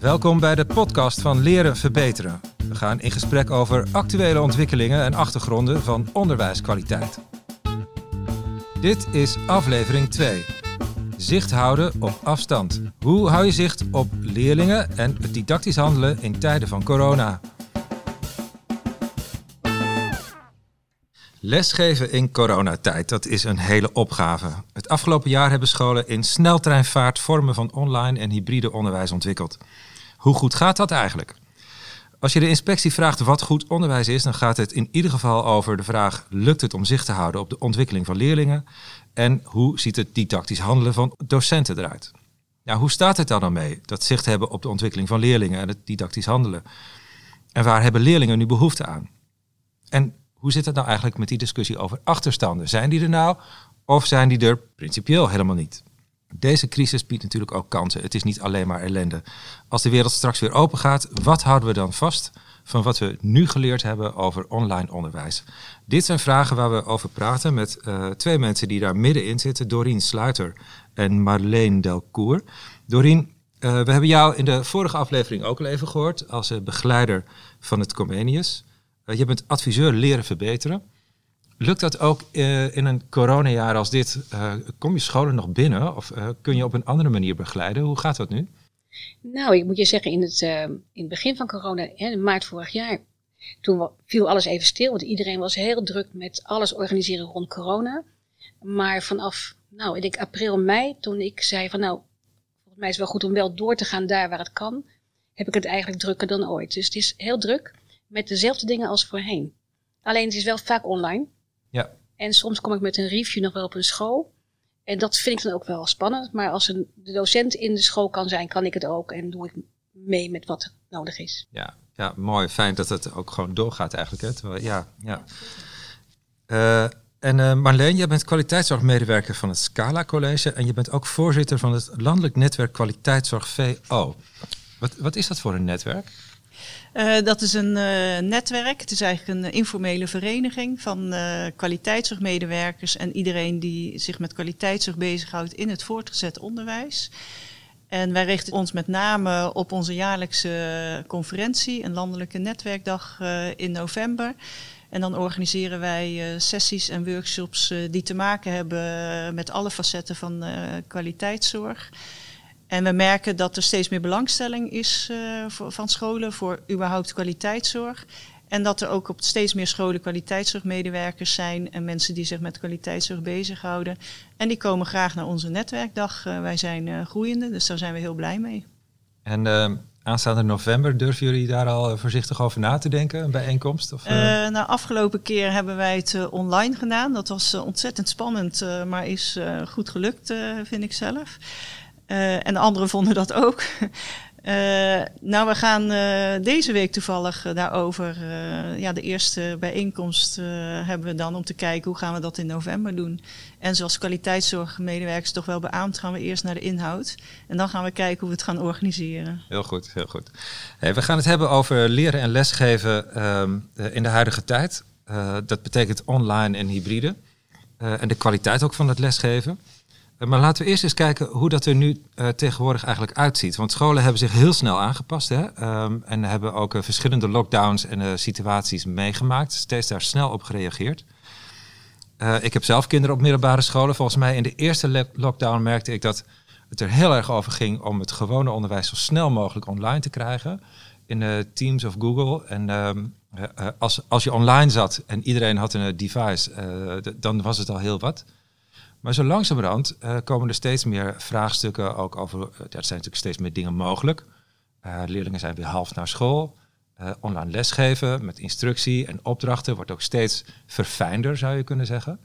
Welkom bij de podcast van Leren Verbeteren. We gaan in gesprek over actuele ontwikkelingen en achtergronden van onderwijskwaliteit. Dit is aflevering 2. Zicht houden op afstand. Hoe hou je zicht op leerlingen en het didactisch handelen in tijden van corona? Lesgeven in coronatijd, dat is een hele opgave. Het afgelopen jaar hebben scholen in sneltreinvaart vormen van online en hybride onderwijs ontwikkeld. Hoe goed gaat dat eigenlijk? Als je de inspectie vraagt wat goed onderwijs is, dan gaat het in ieder geval over de vraag: lukt het om zicht te houden op de ontwikkeling van leerlingen? En hoe ziet het didactisch handelen van docenten eruit? Nou, hoe staat het dan, dan mee, dat zicht hebben op de ontwikkeling van leerlingen en het didactisch handelen? En waar hebben leerlingen nu behoefte aan? En hoe zit het nou eigenlijk met die discussie over achterstanden? Zijn die er nou of zijn die er principieel helemaal niet? Deze crisis biedt natuurlijk ook kansen. Het is niet alleen maar ellende. Als de wereld straks weer open gaat, wat houden we dan vast van wat we nu geleerd hebben over online onderwijs? Dit zijn vragen waar we over praten met uh, twee mensen die daar middenin zitten: Doreen Sluiter en Marleen Delcourt. Doreen, uh, we hebben jou in de vorige aflevering ook al even gehoord als uh, begeleider van het Comenius. je bent adviseur leren verbeteren. Lukt dat ook uh, in een coronajaar als dit? Uh, kom je scholen nog binnen of uh, kun je op een andere manier begeleiden? Hoe gaat dat nu? Nou, ik moet je zeggen, in het, in het begin van corona, hè, maart vorig jaar, toen viel alles even stil. Want iedereen was heel druk met alles organiseren rond corona. Maar vanaf, nou, ik denk april, mei, toen ik zei van nou, volgens mij is het wel goed om wel door te gaan daar waar het kan, heb ik het eigenlijk drukker dan ooit. Dus het is heel druk met dezelfde dingen als voorheen. Alleen het is wel vaak online. Ja. En soms kom ik met een review nog wel op een school. En dat vind ik dan ook wel spannend. Maar als een, de docent in de school kan zijn, kan ik het ook. En doe ik mee met wat nodig is. Ja, ja mooi. Fijn dat het ook gewoon doorgaat eigenlijk. Hè? Terwijl, ja, ja. Uh, en uh, Marleen, jij bent kwaliteitszorgmedewerker van het Scala College. En je bent ook voorzitter van het Landelijk Netwerk Kwaliteitszorg VO. Wat, wat is dat voor een netwerk? Uh, dat is een uh, netwerk. Het is eigenlijk een informele vereniging van uh, kwaliteitszorgmedewerkers en iedereen die zich met kwaliteitszorg bezighoudt in het voortgezet onderwijs. En wij richten ons met name op onze jaarlijkse conferentie, een landelijke netwerkdag in november. En dan organiseren wij sessies en workshops die te maken hebben met alle facetten van kwaliteitszorg. En we merken dat er steeds meer belangstelling is uh, voor, van scholen voor überhaupt kwaliteitszorg. En dat er ook op steeds meer scholen kwaliteitszorgmedewerkers zijn en mensen die zich met kwaliteitszorg bezighouden. En die komen graag naar onze netwerkdag. Uh, wij zijn uh, groeiende, dus daar zijn we heel blij mee. En aanstaande november, durven jullie daar al voorzichtig over na te denken, een bijeenkomst? Of, nou, afgelopen keer hebben wij het online gedaan. Dat was ontzettend spannend, maar is goed gelukt, vind ik zelf. Uh, en de anderen vonden dat ook. Uh, nou, we gaan uh, deze week toevallig daarover. ja, de eerste bijeenkomst hebben we dan om te kijken hoe gaan we dat in november doen. En zoals kwaliteitszorgmedewerkers toch wel beaamd, gaan we eerst naar de inhoud. En dan gaan we kijken hoe we het gaan organiseren. Heel goed, heel goed. We gaan het hebben over leren en lesgeven um, in de huidige tijd. dat betekent online en hybride. en de kwaliteit ook van het lesgeven. Eh, maar laten we eerst eens kijken hoe dat er nu uh, tegenwoordig eigenlijk uitziet. Want scholen hebben zich heel snel aangepast hè? Um, en hebben ook uh, verschillende lockdowns en situaties meegemaakt. Steeds daar snel op gereageerd. ik heb zelf kinderen op middelbare scholen. Volgens mij in de eerste lockdown merkte ik dat het er heel erg over ging om het gewone onderwijs zo snel mogelijk online te krijgen. In Teams of Google. En um, als, als je online zat en iedereen had een device, dan was het al heel wat. Maar zo langzamerhand uh, komen er steeds meer vraagstukken ook over. Uh, er zijn natuurlijk steeds meer dingen mogelijk. Uh, leerlingen zijn weer half naar school. online lesgeven met instructie en opdrachten wordt ook steeds verfijnder, zou je kunnen zeggen.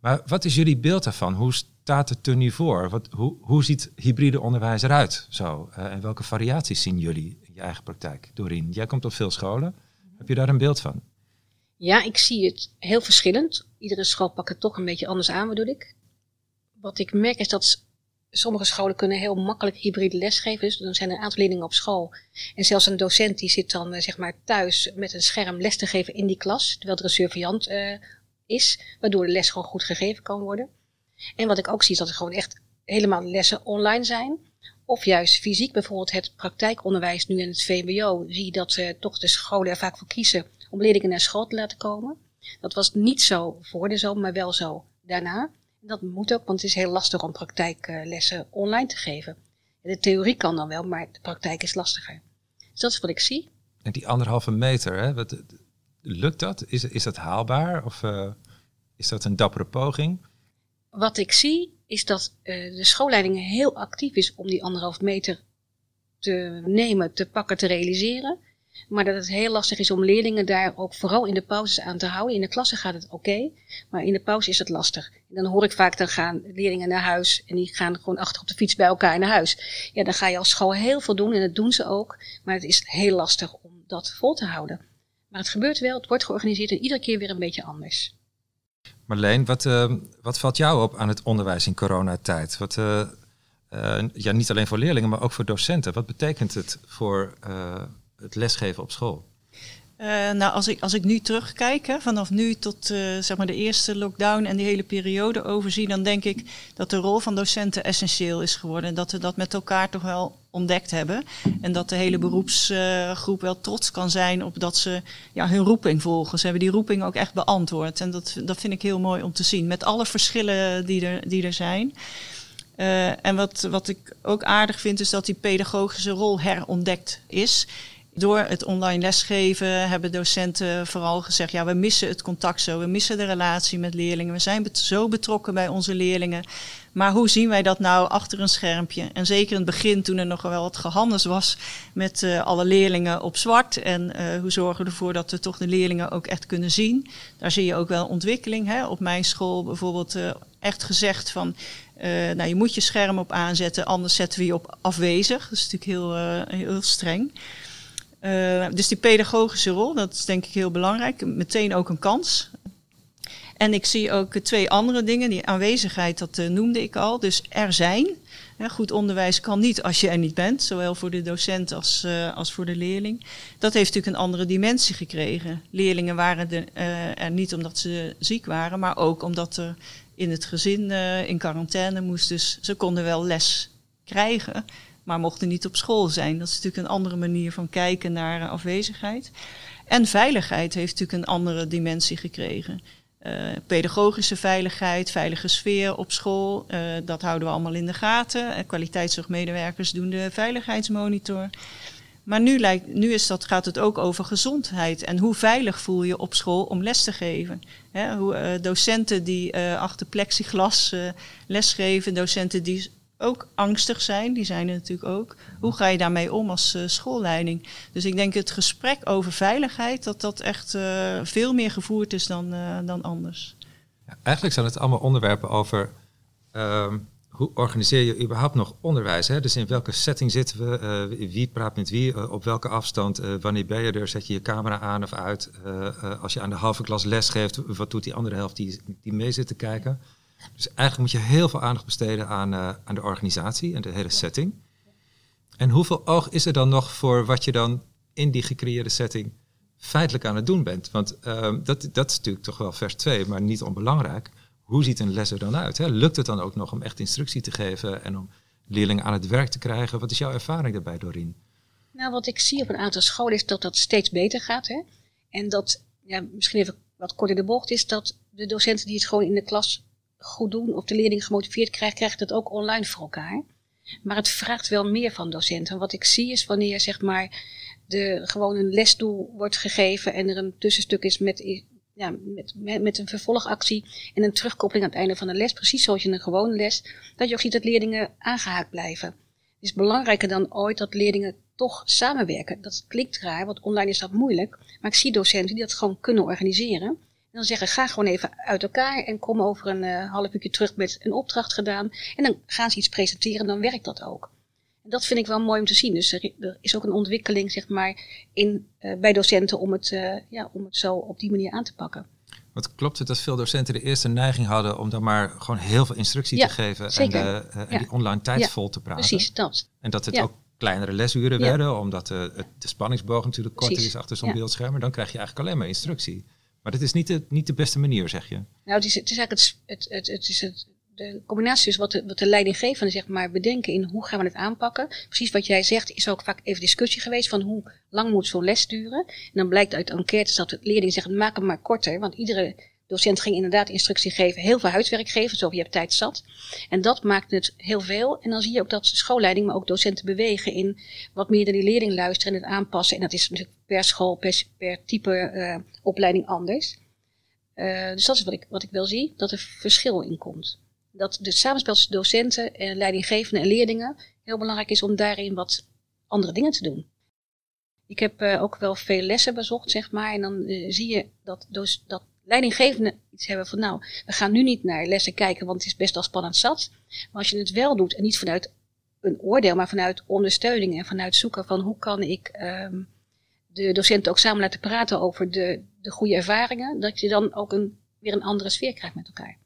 Maar wat is jullie beeld daarvan? Hoe staat het er nu voor? Wat, hoe, hoe ziet hybride onderwijs eruit? Zo? en welke variaties zien jullie in je eigen praktijk? Doreen, jij komt op veel scholen. Heb je daar een beeld van? Ja, ik zie het heel verschillend. Iedere school pakt het toch een beetje anders aan, bedoel ik. Wat ik merk is dat sommige scholen kunnen heel makkelijk hybride lesgeven. Dus dan zijn er een aantal leerlingen op school. En zelfs een docent die zit dan eh, zeg maar thuis met een scherm les te geven in die klas. Terwijl er een surveillant uh, is, waardoor de les gewoon goed gegeven kan worden. En wat ik ook zie is dat er gewoon echt helemaal lessen online zijn. Of juist fysiek, bijvoorbeeld het praktijkonderwijs nu in het VMBO, zie je dat uh, toch de scholen er vaak voor kiezen om leerlingen naar school te laten komen. Dat was niet zo voor de zomer, maar wel zo daarna. En dat moet ook, want het is heel lastig om praktijklessen online te geven. De theorie kan dan wel, maar de praktijk is lastiger. Dus dat is wat ik zie. En die anderhalve meter, hè, wat, lukt dat? Is, is dat haalbaar of uh, is dat een dappere poging? Wat ik zie is dat uh, de schoolleiding heel actief is om die anderhalve meter te nemen, te pakken, te realiseren. Maar dat het heel lastig is om leerlingen daar ook vooral in de pauzes aan te houden. In de klasse gaat het oké, maar in de pauze is het lastig. En dan hoor ik vaak, dan gaan leerlingen naar huis en die gaan gewoon achter op de fiets bij elkaar naar huis. Ja, dan ga je als school heel veel doen en dat doen ze ook. Maar het is heel lastig om dat vol te houden. Maar het gebeurt wel, het wordt georganiseerd en iedere keer weer een beetje anders. Marleen, wat, uh, wat valt jou op aan het onderwijs in coronatijd? Wat, uh, uh, ja, niet alleen voor leerlingen, maar ook voor docenten. Wat betekent het voor het lesgeven op school? Uh, nou, als ik, als ik nu terugkijk, hè, vanaf nu tot uh, zeg maar de eerste lockdown en die hele periode overzie, dan denk ik dat de rol van docenten essentieel is geworden. En dat we dat met elkaar toch wel ontdekt hebben. En dat de hele beroepsgroep wel trots kan zijn op dat ze ja, hun roeping volgen. Ze hebben die roeping ook echt beantwoord. En dat, dat vind ik heel mooi om te zien. Met alle verschillen die er, die er zijn. en wat, wat ik ook aardig vind, is dat die pedagogische rol herontdekt is. Door het online lesgeven hebben docenten vooral gezegd: ja, we missen het contact zo, we missen de relatie met leerlingen, we zijn zo betrokken bij onze leerlingen. Maar hoe zien wij dat nou achter een schermpje? En zeker in het begin, toen er nog wel wat gehandels was met uh, alle leerlingen op zwart. En uh, hoe zorgen we ervoor dat we toch de leerlingen ook echt kunnen zien? Daar zie je ook wel ontwikkeling. Hè? Op mijn school bijvoorbeeld uh, echt gezegd van. nou, je moet je scherm op aanzetten, anders zetten we je op afwezig. Dat is natuurlijk heel, heel streng. Uh, dus die pedagogische rol, dat is denk ik heel belangrijk. Meteen ook een kans. En ik zie ook twee andere dingen. Die aanwezigheid, dat uh, noemde ik al. Dus er zijn. Goed onderwijs kan niet als je er niet bent, zowel voor de docent als, uh, als voor de leerling. Dat heeft natuurlijk een andere dimensie gekregen. Leerlingen waren er niet omdat ze ziek waren, maar ook omdat er in het gezin in quarantaine moest. Dus ze konden wel les krijgen, maar mochten niet op school zijn. Dat is natuurlijk een andere manier van kijken naar uh, afwezigheid. En veiligheid heeft natuurlijk een andere dimensie gekregen. Uh, pedagogische veiligheid, veilige sfeer op school, uh, dat houden we allemaal in de gaten. kwaliteitszorgmedewerkers doen de veiligheidsmonitor. Maar nu, lijkt, nu is dat, gaat het ook over gezondheid en hoe veilig voel je op school om les te geven. Hoe, docenten die achter plexiglas lesgeven, docenten die ook angstig zijn, die zijn er natuurlijk ook. Hoe ga je daarmee om als uh, schoolleiding? Dus ik denk het gesprek over veiligheid, dat dat echt uh, veel meer gevoerd is dan, uh, dan anders. Ja, eigenlijk zijn het allemaal onderwerpen over um, hoe organiseer je überhaupt nog onderwijs? Hè? Dus in welke setting zitten we? wie praat met wie? op welke afstand? wanneer ben je er? Zet je je camera aan of uit? als je aan de halve klas les geeft, wat doet die andere helft die, die mee zit te kijken? Dus eigenlijk moet je heel veel aandacht besteden aan, uh, aan de organisatie en de hele setting. En hoeveel oog is er dan nog voor wat je dan in die gecreëerde setting feitelijk aan het doen bent? Want uh, dat, dat is natuurlijk toch wel vers 2, maar niet onbelangrijk. Hoe ziet een les er dan uit? Hè? Lukt het dan ook nog om echt instructie te geven en om leerlingen aan het werk te krijgen? Wat is jouw ervaring daarbij, Dorien? Nou, wat ik zie op een aantal scholen is dat dat steeds beter gaat. Hè? En dat, ja, misschien even wat kort in de bocht, is dat de docenten die het gewoon in de klas goed doen of de leerling gemotiveerd krijgt, krijgt het ook online voor elkaar. Maar het vraagt wel meer van docenten. Wat ik zie is wanneer zeg maar de, gewoon een lesdoel wordt gegeven en er een tussenstuk is met, ja, met, met, met een vervolgactie en een terugkoppeling aan het einde van de les, precies zoals in een gewone les, dat je ook ziet dat leerlingen aangehaakt blijven. Het is belangrijker dan ooit dat leerlingen toch samenwerken. Dat klinkt raar, want online is dat moeilijk. Maar ik zie docenten die dat gewoon kunnen organiseren dan zeggen, ga gewoon even uit elkaar en kom over een uh, half uurtje terug met een opdracht gedaan. En dan gaan ze iets presenteren en dan werkt dat ook. En dat vind ik wel mooi om te zien. Dus er, er is ook een ontwikkeling, zeg maar, in, uh, bij docenten om het, uh, ja, om het zo op die manier aan te pakken. Wat klopt het dat veel docenten de eerste neiging hadden om dan maar gewoon heel veel instructie ja, te geven zeker. en, de, en die online tijd ja, vol te praten? Precies, dat. En dat het ook kleinere lesuren werden, omdat de, de spanningsboog natuurlijk korter is achter zo'n beeldscherm. Dan krijg je eigenlijk alleen maar instructie. Maar dat is niet de, niet de beste manier, zeg je? Nou, het is, het is eigenlijk het, het, het, is het, de combinatie is wat de, wat de leidinggevende zeg maar bedenken in hoe gaan we het aanpakken. Precies wat jij zegt is ook vaak even discussie geweest van hoe lang moet zo'n les duren. En dan blijkt uit enquêtes dat de leerlingen zeggen maak hem maar korter, want iedere docent ging inderdaad instructie geven, heel veel huiswerk geven, zo je hebt tijd zat. En dat maakt het heel veel. En dan zie je ook dat schoolleiding, maar ook docenten bewegen in wat meer naar die leerling luisteren en het aanpassen. En dat is natuurlijk per school, per, per type uh, opleiding anders. Uh, dus dat is wat ik, wat ik wel zie, dat er verschil in komt. Dat de samenspel tussen docenten en leidinggevenden en leerlingen heel belangrijk is om daarin wat andere dingen te doen. Ik heb uh, ook wel veel lessen bezocht, zeg maar. En dan zie je dat, dat leidinggevenden iets hebben van nou, we gaan nu niet naar lessen kijken, want het is best wel spannend zat. Maar als je het wel doet en niet vanuit een oordeel, maar vanuit ondersteuning en vanuit zoeken van hoe kan ik um, de docenten ook samen laten praten over de, de goede ervaringen, dat je dan ook een, weer een andere sfeer krijgt met elkaar.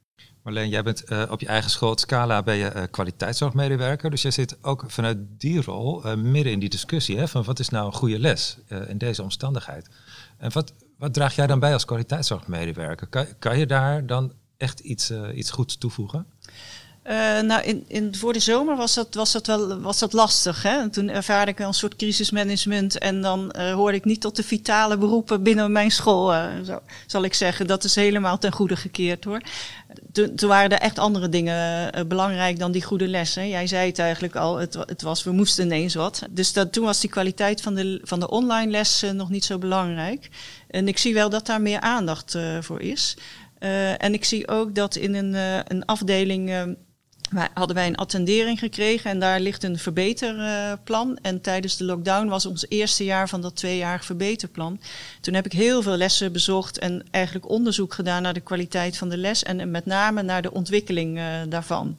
Marleen, jij bent uh, op je eigen school, Scala, ben je uh, kwaliteitszorgmedewerker. Dus jij zit ook vanuit die rol uh, midden in die discussie hè, van wat is nou een goede les in deze omstandigheid. En wat, wat draag jij dan bij als kwaliteitszorgmedewerker? Kan, kan je daar dan echt iets, uh, iets goeds toevoegen? Uh, nou, in, in, voor de zomer was dat, was dat wel was dat lastig. Hè? toen ervaarde ik een soort crisismanagement en dan uh, hoorde ik niet tot de vitale beroepen binnen mijn school, uh, zo, zal ik zeggen. Dat is helemaal ten goede gekeerd hoor. Toen, toen waren er echt andere dingen belangrijk dan die goede lessen. Jij zei het eigenlijk al, het, het was, we moesten ineens wat. Dus dat, toen was die kwaliteit van de, van de online les nog niet zo belangrijk. En ik zie wel dat daar meer aandacht voor is. en ik zie ook dat in een, een afdeling wij, hadden wij een attendering gekregen en daar ligt een verbeterplan. en tijdens de lockdown was ons eerste jaar van dat tweejarig verbeterplan. Toen heb ik heel veel lessen bezocht en eigenlijk onderzoek gedaan naar de kwaliteit van de les en met name naar de ontwikkeling daarvan.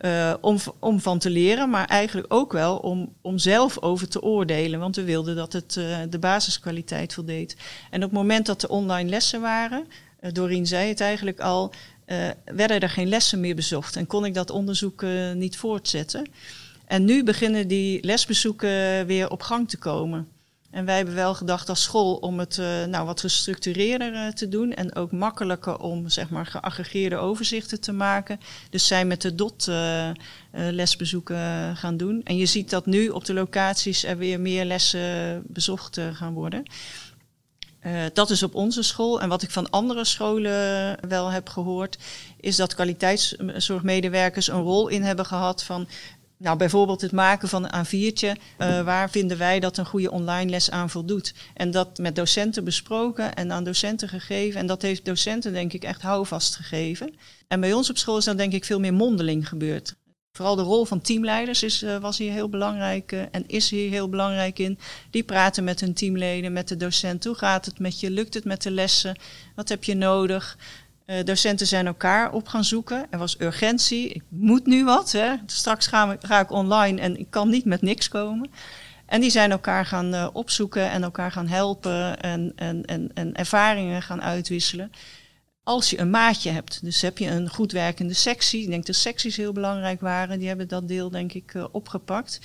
Uh, om, om van te leren, maar eigenlijk ook wel om, om zelf over te oordelen. Want we wilden dat het uh, de basiskwaliteit voldeed. En op het moment dat er online lessen waren, Doreen zei het eigenlijk al, uh, werden er geen lessen meer bezocht en kon ik dat onderzoek uh, niet voortzetten. En nu beginnen die lesbezoeken weer op gang te komen. En wij hebben wel gedacht als school om het uh, nou, wat gestructureerder te doen en ook makkelijker om zeg maar, geaggregeerde overzichten te maken. Dus zijn met de DOT lesbezoeken gaan doen. En je ziet dat nu op de locaties er weer meer lessen bezocht gaan worden. Dat is op onze school. En wat ik van andere scholen wel heb gehoord, is dat kwaliteitszorgmedewerkers een rol in hebben gehad van. Nou, bijvoorbeeld het maken van een A4'tje. Uh, waar vinden wij dat een goede online les aan voldoet? En dat met docenten besproken en aan docenten gegeven. En dat heeft docenten denk ik echt houvast gegeven. En bij ons op school is dat denk ik veel meer mondeling gebeurd. Vooral de rol van teamleiders is, uh, was hier heel belangrijk uh, en is hier heel belangrijk in. Die praten met hun teamleden, met de docent. Hoe gaat het met je? Lukt het met de lessen? Wat heb je nodig? Uh, docenten zijn elkaar op gaan zoeken. Er was urgentie. Ik moet nu wat. Hè? Straks ga, ik, ga ik online en ik kan niet met niks komen. En die zijn elkaar gaan opzoeken en elkaar gaan helpen en, en, en, en ervaringen gaan uitwisselen als je een maatje hebt. Dus heb je een goed werkende sectie. Ik denk dat secties heel belangrijk waren. Die hebben dat deel denk ik uh, opgepakt.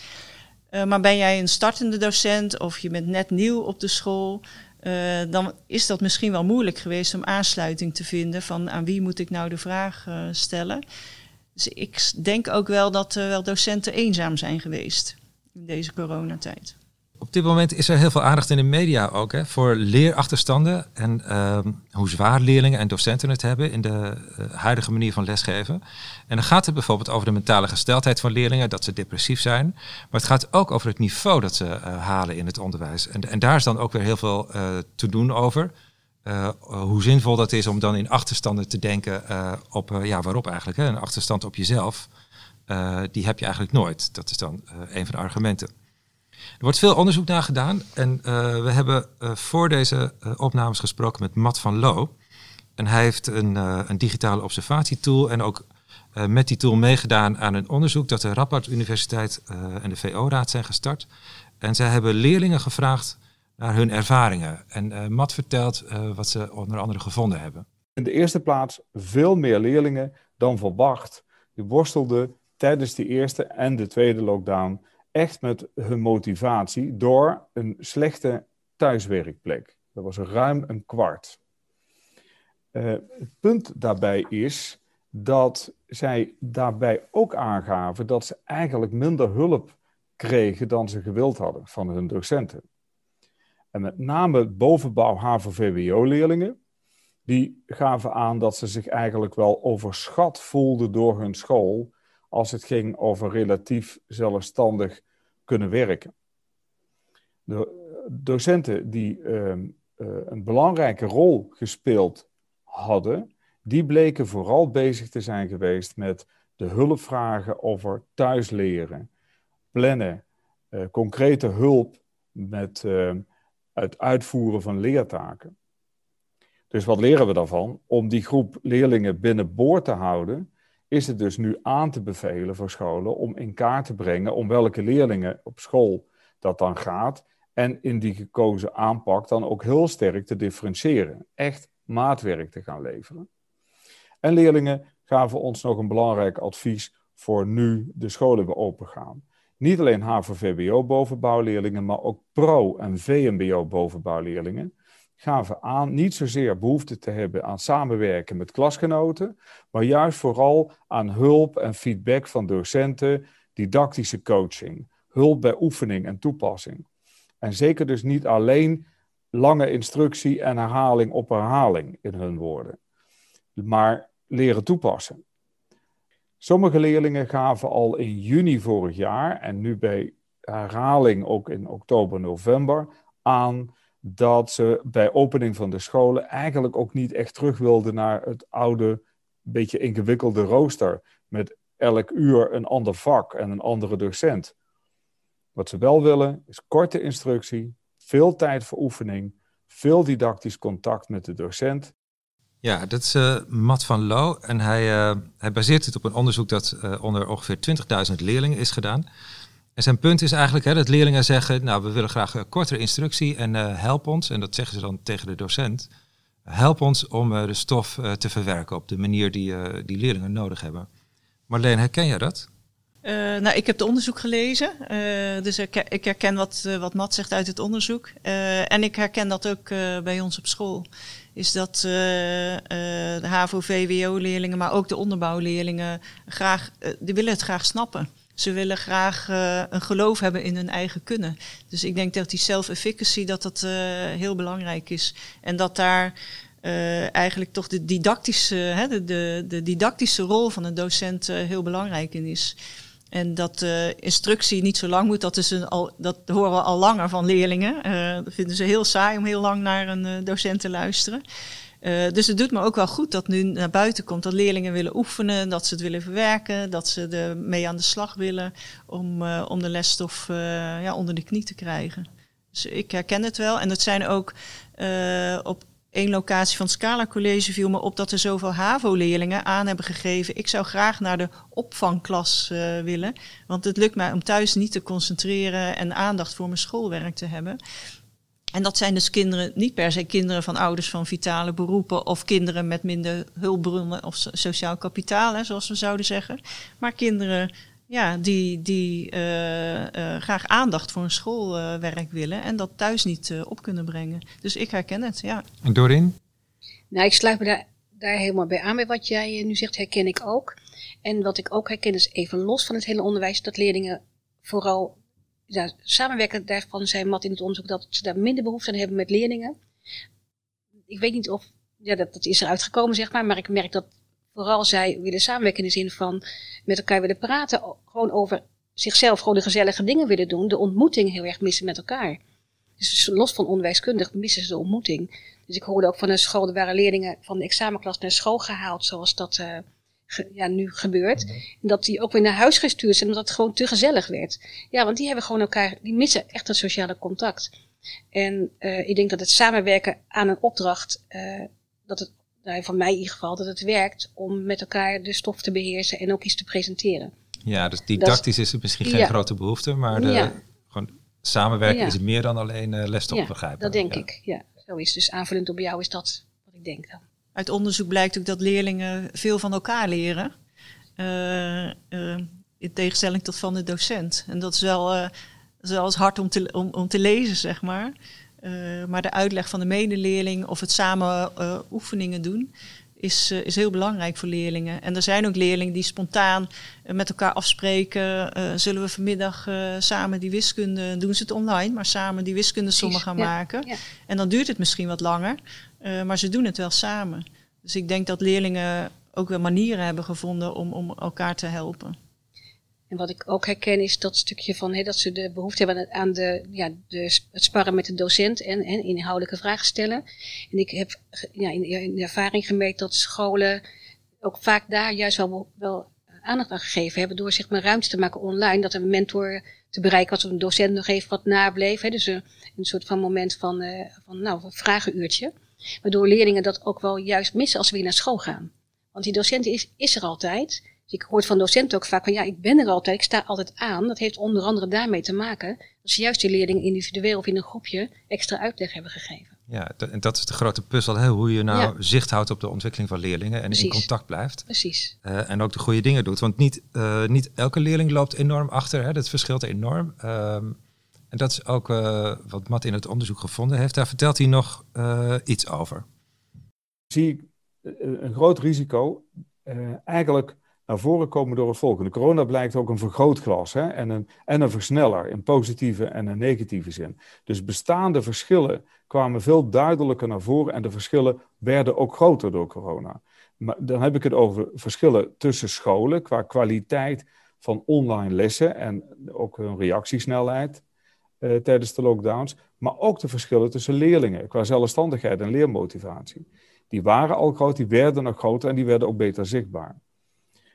Maar ben jij een startende docent of je bent net nieuw op de school... Uh, dan is dat misschien wel moeilijk geweest om aansluiting te vinden... van aan wie moet ik nou de vraag stellen. Dus ik denk ook wel dat wel docenten eenzaam zijn geweest in deze coronatijd. Op dit moment is er heel veel aandacht in de media ook hè, voor leerachterstanden en uh, hoe zwaar leerlingen en docenten het hebben in de uh, huidige manier van lesgeven. En dan gaat het bijvoorbeeld over de mentale gesteldheid van leerlingen, dat ze depressief zijn. Maar het gaat ook over het niveau dat ze uh, halen in het onderwijs. En, en, daar is dan ook weer heel veel uh, te doen over. hoe zinvol dat is om dan in achterstanden te denken op, ja, waarop eigenlijk? Hè? Een achterstand op jezelf, die heb je eigenlijk nooit. Dat is dan een van de argumenten. Er wordt veel onderzoek naar gedaan. En uh, we hebben uh, voor deze uh, opnames gesproken met Matt van Loo. En hij heeft een, een digitale observatietool en ook met die tool meegedaan aan een onderzoek dat de Rappert Universiteit en de VO-raad zijn gestart. En zij hebben leerlingen gevraagd naar hun ervaringen. En Matt vertelt wat ze onder andere gevonden hebben. In de eerste plaats veel meer leerlingen dan verwacht. Die worstelden tijdens de eerste en de tweede lockdown echt met hun motivatie door een slechte thuiswerkplek. Dat was ruim een kwart. Uh, het punt daarbij is dat zij daarbij ook aangaven dat ze eigenlijk minder hulp kregen dan ze gewild hadden van hun docenten. En met name bovenbouw HAVO-VWO-leerlingen, die gaven aan dat ze zich eigenlijk wel overschat voelden door hun school als het ging over relatief zelfstandig kunnen werken. De docenten die ehm, eh, een belangrijke rol gespeeld hadden, die bleken vooral bezig te zijn geweest met de hulpvragen over thuisleren, plannen, uh, concrete hulp met uh, het uitvoeren van leertaken. Dus wat leren we daarvan? Om die groep leerlingen binnenboord te houden, is het dus nu aan te bevelen voor scholen om in kaart te brengen om welke leerlingen op school dat dan gaat en in die gekozen aanpak dan ook heel sterk te differentiëren. Echt maatwerk te gaan leveren. En leerlingen gaven ons nog een belangrijk advies voor nu de scholen weer open gaan. Niet alleen HAVO-VBO bovenbouwleerlingen, maar ook PRO- en VMBO bovenbouwleerlingen gaven aan niet zozeer behoefte te hebben aan samenwerken met klasgenoten, maar juist vooral aan hulp en feedback van docenten, didactische coaching, hulp bij oefening en toepassing. En zeker dus niet alleen lange instructie en herhaling op herhaling in hun woorden, maar leren toepassen. Sommige leerlingen gaven al in juni vorig jaar en nu bij herhaling ook in oktober, november aan dat ze bij opening van de scholen eigenlijk ook niet echt terug wilden naar het oude, beetje ingewikkelde rooster met elk uur een ander vak en een andere docent. Wat ze wel willen is korte instructie, veel tijd voor oefening, veel didactisch contact met de docent. Ja, dat is uh, Matt van Loo en hij, uh, hij baseert het op een onderzoek dat uh, onder ongeveer 20.000 leerlingen is gedaan. En zijn punt is eigenlijk hè, dat leerlingen zeggen, nou we willen graag een kortere instructie en help ons, en dat zeggen ze dan tegen de docent, help ons om de stof te verwerken op de manier die, die leerlingen nodig hebben. Marleen, herken jij dat? Nou, ik heb het onderzoek gelezen, dus ik, herken wat, wat Matt zegt uit het onderzoek. en ik herken dat ook bij ons op school. Is dat de HAVO-VWO-leerlingen, maar ook de onderbouwleerlingen, graag, die willen het graag snappen. Ze willen graag een geloof hebben in hun eigen kunnen. Dus ik denk dat die self-efficacy, dat dat heel belangrijk is. En dat daar eigenlijk toch de didactische, hè, de, de, de, didactische rol van een docent heel belangrijk in is. En dat instructie niet zo lang moet, dat, is een al, dat horen we al langer van leerlingen. Dat vinden ze heel saai om heel lang naar een docent te luisteren. Uh, dus het doet me ook wel goed dat nu naar buiten komt dat leerlingen willen oefenen, dat ze het willen verwerken, dat ze ermee aan de slag willen om, om de lesstof ja, onder de knie te krijgen. Dus ik herken het wel. En dat zijn ook op één locatie van het Scala College viel me op dat er zoveel HAVO-leerlingen aan hebben gegeven. Ik zou graag naar de opvangklas willen, want het lukt mij om thuis niet te concentreren en aandacht voor mijn schoolwerk te hebben. En dat zijn dus kinderen, niet per se kinderen van ouders van vitale beroepen of kinderen met minder hulpbronnen of sociaal kapitaal, hè, zoals we zouden zeggen. Maar kinderen ja, die, die uh, uh, graag aandacht voor hun schoolwerk willen en dat thuis niet uh, op kunnen brengen. Dus ik herken het, ja. En Doreen? Nou, ik sluit me daar, daar helemaal bij aan bij wat jij nu zegt, herken ik ook. En wat ik ook herken is even los van het hele onderwijs, dat leerlingen vooral ja, samenwerken. Daarvan zijn Mat in het onderzoek dat ze daar minder behoefte aan hebben met leerlingen. Ik weet niet of, ja, dat, dat is eruit gekomen zeg maar, maar ik merk dat vooral zij willen samenwerken in de zin van met elkaar willen praten, gewoon over zichzelf gewoon de gezellige dingen willen doen, de ontmoeting heel erg missen met elkaar. Dus los van onderwijskundig missen ze de ontmoeting. Dus ik hoorde ook van een school, er waren leerlingen van de examenklas naar school gehaald, zoals dat ge, ja, nu gebeurt. En dat die ook weer naar huis gestuurd zijn, omdat het gewoon te gezellig werd. Ja, want die hebben gewoon elkaar, die missen echt een sociale contact. En uh, ik denk dat het samenwerken aan een opdracht, uh, dat het nou, van mij in ieder geval, dat het werkt om met elkaar de stof te beheersen en ook iets te presenteren. Ja, dus didactisch is het misschien geen ja. grote behoefte, maar de, ja. gewoon samenwerken ja. is meer dan alleen uh, lesstof begrijpen. dat denk ik. Ja, zo is Dus aanvullend op jou is dat wat ik denk dan. Uit onderzoek blijkt ook dat leerlingen veel van elkaar leren. Uh, uh, in tegenstelling tot van de docent. En dat is wel, uh, is wel eens hard om te, om, om te lezen, zeg maar. Maar de uitleg van de medeleerling of het samen oefeningen doen, is, is heel belangrijk voor leerlingen. En er zijn ook leerlingen die spontaan met elkaar afspreken. zullen we vanmiddag samen die wiskunde, doen ze het online, maar samen die wiskundesommen gaan maken. En dan duurt het misschien wat langer, maar ze doen het wel samen. Dus ik denk dat leerlingen ook wel manieren hebben gevonden om, om elkaar te helpen. En wat ik ook herken is dat stukje van dat ze de behoefte hebben aan de, ja, de, het sparren met de docent en, en inhoudelijke vragen stellen. En ik heb ja, in, ervaring gemerkt dat scholen ook vaak daar juist wel, aandacht aan gegeven hebben door zich maar ruimte te maken online. Dat een mentor te bereiken of een docent nog even wat nableef. Hè, dus een, soort van moment van, uh, van nou, een vragenuurtje. Waardoor leerlingen dat ook wel juist missen als ze weer naar school gaan. Want die docent is, is er altijd. Dus ik hoor van docenten ook vaak van ja, ik ben er altijd, ik sta altijd aan. Dat heeft onder andere daarmee te maken dat ze juist die leerlingen individueel of in een groepje extra uitleg hebben gegeven. Ja, en dat is de grote puzzel, hè? hoe je nou zicht houdt op de ontwikkeling van leerlingen en in contact blijft. Precies. Uh, en ook de goede dingen doet. Want niet, uh, niet elke leerling loopt enorm achter, hè? dat verschilt enorm. Um, en dat is ook uh, wat Matt in het onderzoek gevonden heeft. Daar vertelt hij nog iets over. Zie ik een groot risico eigenlijk naar voren komen door het volgende. Corona blijkt ook een vergrootglas hè, en, een, en een versneller in positieve en een negatieve zin. Dus bestaande verschillen kwamen veel duidelijker naar voren en de verschillen werden ook groter door corona. Maar dan heb ik het over verschillen tussen scholen qua kwaliteit van online lessen en ook hun reactiesnelheid eh, tijdens de lockdowns, maar ook de verschillen tussen leerlingen qua zelfstandigheid en leermotivatie. Die waren al groot, die werden nog groter en die werden ook beter zichtbaar.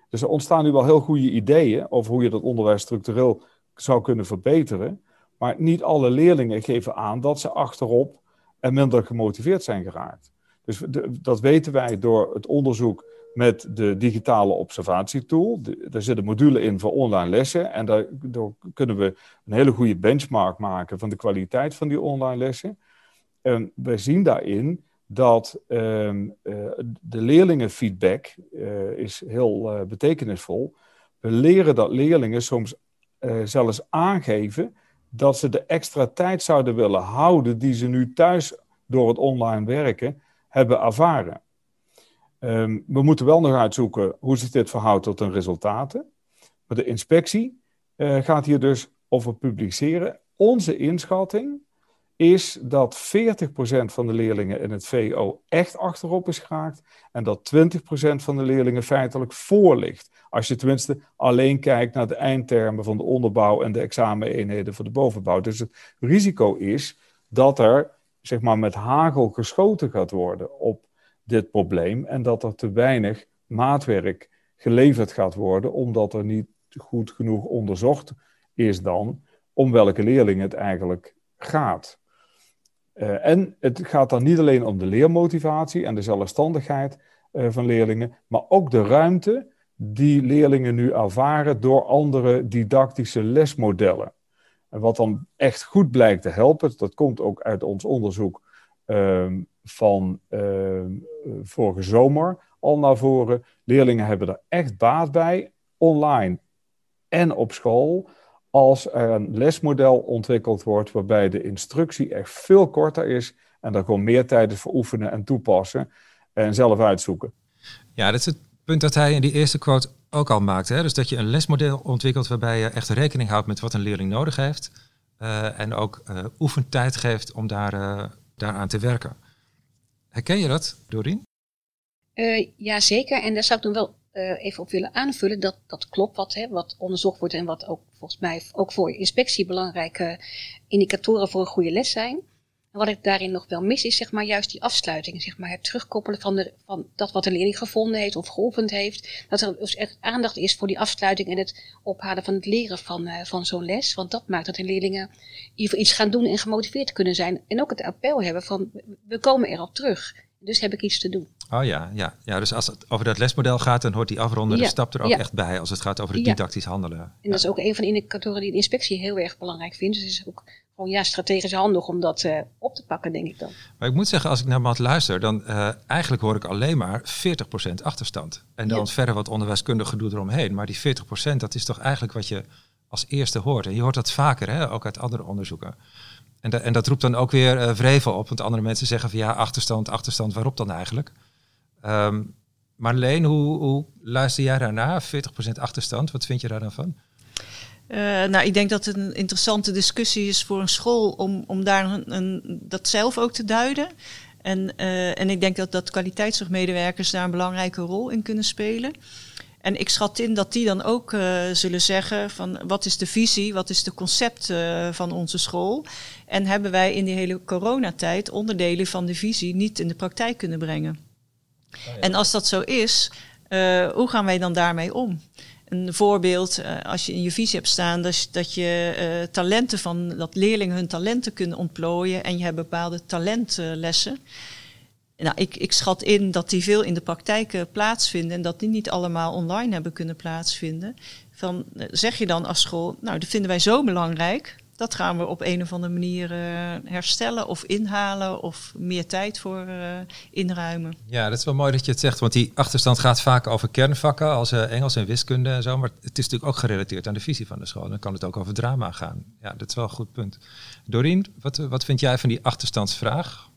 Dus er ontstaan nu wel heel goede ideeën over hoe je dat onderwijs structureel zou kunnen verbeteren. Maar niet alle leerlingen geven aan dat ze achterop en minder gemotiveerd zijn geraakt. Dus dat weten wij door het onderzoek met de digitale observatietool. daar zit een module in voor online lessen. En daardoor kunnen we een hele goede benchmark maken van de kwaliteit van die online lessen. En wij zien daarin dat ehm, eh, de leerlingenfeedback uh, is heel uh, betekenisvol. We leren dat leerlingen soms zelfs aangeven dat ze de extra tijd zouden willen houden die ze nu thuis door het online werken hebben ervaren. Um, we moeten wel nog uitzoeken hoe zich dit verhoudt tot hun resultaten. Maar de inspectie gaat hier dus over publiceren. Onze inschatting is dat 40% van de leerlingen in het VO echt achterop is geraakt en dat 20% van de leerlingen feitelijk voor ligt. Als je tenminste alleen kijkt naar de eindtermen van de onderbouw en de exameneenheden voor de bovenbouw. Dus het risico is dat er zeg maar, met hagel geschoten gaat worden op dit probleem en dat er te weinig maatwerk geleverd gaat worden, omdat er niet goed genoeg onderzocht is dan om welke leerlingen het eigenlijk gaat. Uh, en het gaat dan niet alleen om de leermotivatie en de zelfstandigheid uh, van leerlingen, maar ook de ruimte die leerlingen nu ervaren door andere didactische lesmodellen. En wat dan echt goed blijkt te helpen, dat komt ook uit ons onderzoek uh, van ehm, vorige zomer al naar voren. Leerlingen hebben er echt baat bij, online en op school, als er een lesmodel ontwikkeld wordt waarbij de instructie echt veel korter is en daar gewoon meer tijd is voor oefenen en toepassen en zelf uitzoeken. Ja, dat is het punt dat hij in die eerste quote ook al maakte. Hè? Dus dat je een lesmodel ontwikkelt waarbij je echt rekening houdt met wat een leerling nodig heeft uh, en ook uh, oefentijd geeft om daar, daaraan te werken. Herken je dat, Dorien? ja, zeker. En daar zou ik dan wel uh, even op willen aanvullen. Dat, dat klopt wat, hè, wat onderzocht wordt en wat ook volgens mij ook voor inspectie belangrijke indicatoren voor een goede les zijn. En wat ik daarin nog wel mis is zeg maar juist die afsluiting. Zeg maar het terugkoppelen van, de, van dat wat de leerling gevonden heeft of geoefend heeft. Dat er dus echt aandacht is voor die afsluiting en het ophalen van het leren van, uh, van zo'n les. Want dat maakt dat de leerlingen iets gaan doen en gemotiveerd kunnen zijn. En ook het appel hebben van we komen erop terug. Dus heb ik iets te doen. Oh ja, ja. ja dus als het over dat lesmodel gaat, dan hoort die afrondende ja, stap er ook echt bij als het gaat over het didactisch handelen. En dat is ook een van de indicatoren die de inspectie heel erg belangrijk vindt. Dus is ook gewoon ja, strategisch handig om dat uh, op te pakken, denk ik dan. Maar ik moet zeggen, als ik naar Matt luister, dan uh, eigenlijk hoor ik alleen maar 40% achterstand. En dan verder wat onderwijskundig gedoe eromheen. Maar die 40% dat is toch eigenlijk wat je als eerste hoort. En je hoort dat vaker, hè, ook uit andere onderzoeken. En, en dat roept dan ook weer uh, vrevel op, want andere mensen zeggen van ja, achterstand, achterstand, waarop dan eigenlijk? Ehm, Marleen, hoe, hoe luister jij daarna? 40% achterstand, wat vind je daar dan van? Uh, nou, ik denk dat het een interessante discussie is voor een school om, om daar een, een dat zelf ook te duiden. En, uh, en ik denk dat, dat kwaliteitszorgmedewerkers daar een belangrijke rol in kunnen spelen. En ik schat in dat die dan ook uh, zullen zeggen van wat is de visie, wat is de concept uh, van onze school. En hebben wij in die hele coronatijd onderdelen van de visie niet in de praktijk kunnen brengen. Oh ja. En als dat zo is, uh, hoe gaan wij dan daarmee om? Een voorbeeld, als je in je visie hebt staan, dat, dat je talenten van, dat leerlingen hun talenten kunnen ontplooien en je hebt bepaalde talentlessen. Nou, ik, ik schat in dat die veel in de praktijk uh, plaatsvinden en dat die niet allemaal online hebben kunnen plaatsvinden. Van, zeg je dan als school, nou, dat vinden wij zo belangrijk, dat gaan we op een of andere manier uh, herstellen of inhalen of meer tijd voor inruimen. Ja, dat is wel mooi dat je het zegt, want die achterstand gaat vaak over kernvakken als Engels en wiskunde en zo, maar het is natuurlijk ook gerelateerd aan de visie van de school. Dan kan het ook over drama gaan. Ja, dat is wel een goed punt. Doreen, wat, wat vind jij van die achterstandsvraag?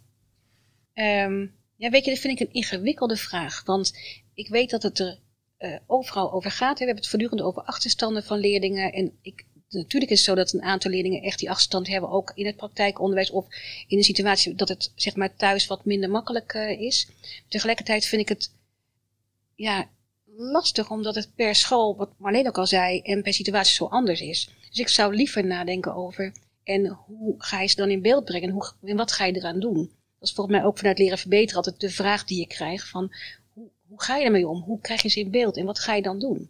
Um, ja, weet je, dat vind ik een ingewikkelde vraag. Want ik weet dat het er uh, overal over gaat. Hè. We hebben het voortdurend over achterstanden van leerlingen. En ik, natuurlijk is het zo dat een aantal leerlingen echt die achterstand hebben, ook in het praktijkonderwijs of in een situatie dat het zeg maar thuis wat minder makkelijk uh, is. Tegelijkertijd vind ik het ja, lastig, omdat het per school, wat Marleen ook al zei, en per situatie zo anders is. Dus ik zou liever nadenken over en hoe ga je ze dan in beeld brengen en, hoe, en wat ga je eraan doen? Dat is volgens mij ook vanuit leren verbeteren altijd de vraag die je krijgt van hoe, hoe ga je ermee om? Hoe krijg je ze in beeld en wat ga je dan doen?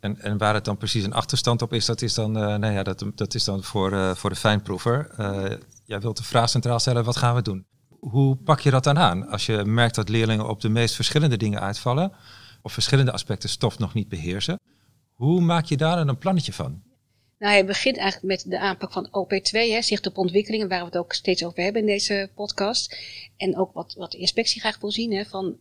En, en waar het dan precies een achterstand op is, dat is dan, uh, nou ja, dat, dat is dan voor, uh, voor de fijnproever. Uh, jij wilt de vraag centraal stellen, wat gaan we doen? Hoe pak je dat dan aan als je merkt dat leerlingen op de meest verschillende dingen uitvallen of verschillende aspecten stof nog niet beheersen? Hoe maak je daar dan een plannetje van? Nou, hij begint eigenlijk met de aanpak van OP2, hè, zicht op ontwikkelingen, waar we het ook steeds over hebben in deze podcast. En ook wat, wat de inspectie graag wil zien, hè, van,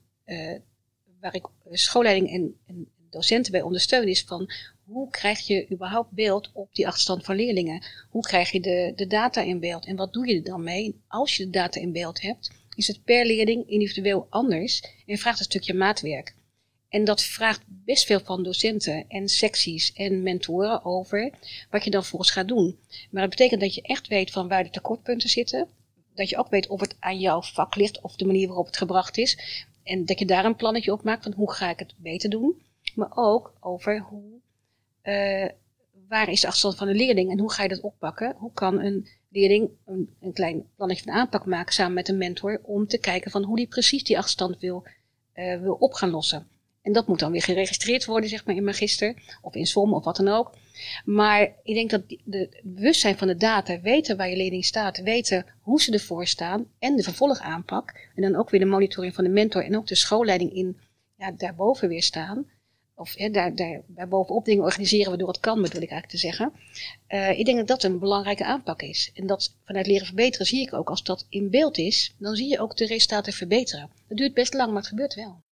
waar ik schoolleiding en, en, docenten bij ondersteun, is van hoe krijg je überhaupt beeld op die achterstand van leerlingen? Hoe krijg je de, de data in beeld? En wat doe je er dan mee als je de data in beeld hebt? Is het per leerling individueel anders en vraagt een stukje maatwerk. En dat vraagt best veel van docenten en secties en mentoren over wat je dan volgens gaat doen. Maar het betekent dat je echt weet van waar de tekortpunten zitten. Dat je ook weet of het aan jouw vak ligt of de manier waarop het gebracht is. En dat je daar een plannetje op maakt van hoe ga ik het beter doen. Maar ook over hoe, uh, waar is de achterstand van de leerling en hoe ga je dat oppakken? Hoe kan een leerling een, een klein plannetje van aanpak maken samen met een mentor om te kijken van hoe die precies die achterstand wil, uh, wil op gaan lossen. En dat moet dan weer geregistreerd worden, zeg maar, in Magister of in SOM of wat dan ook. Maar ik denk dat de bewustzijn van de data, weten waar je leerling staat, weten hoe ze ervoor staan en de vervolgaanpak. En dan ook weer de monitoring van de mentor en ook de schoolleiding in ja, daarboven weer staan. Of hè, daar, daar, daarbovenop dingen organiseren waardoor het kan, bedoel ik eigenlijk te zeggen. Uh, ik denk dat dat een belangrijke aanpak is. En dat vanuit leren verbeteren zie ik ook als dat in beeld is, dan zie je ook de resultaten verbeteren. Dat duurt best lang, maar het gebeurt wel.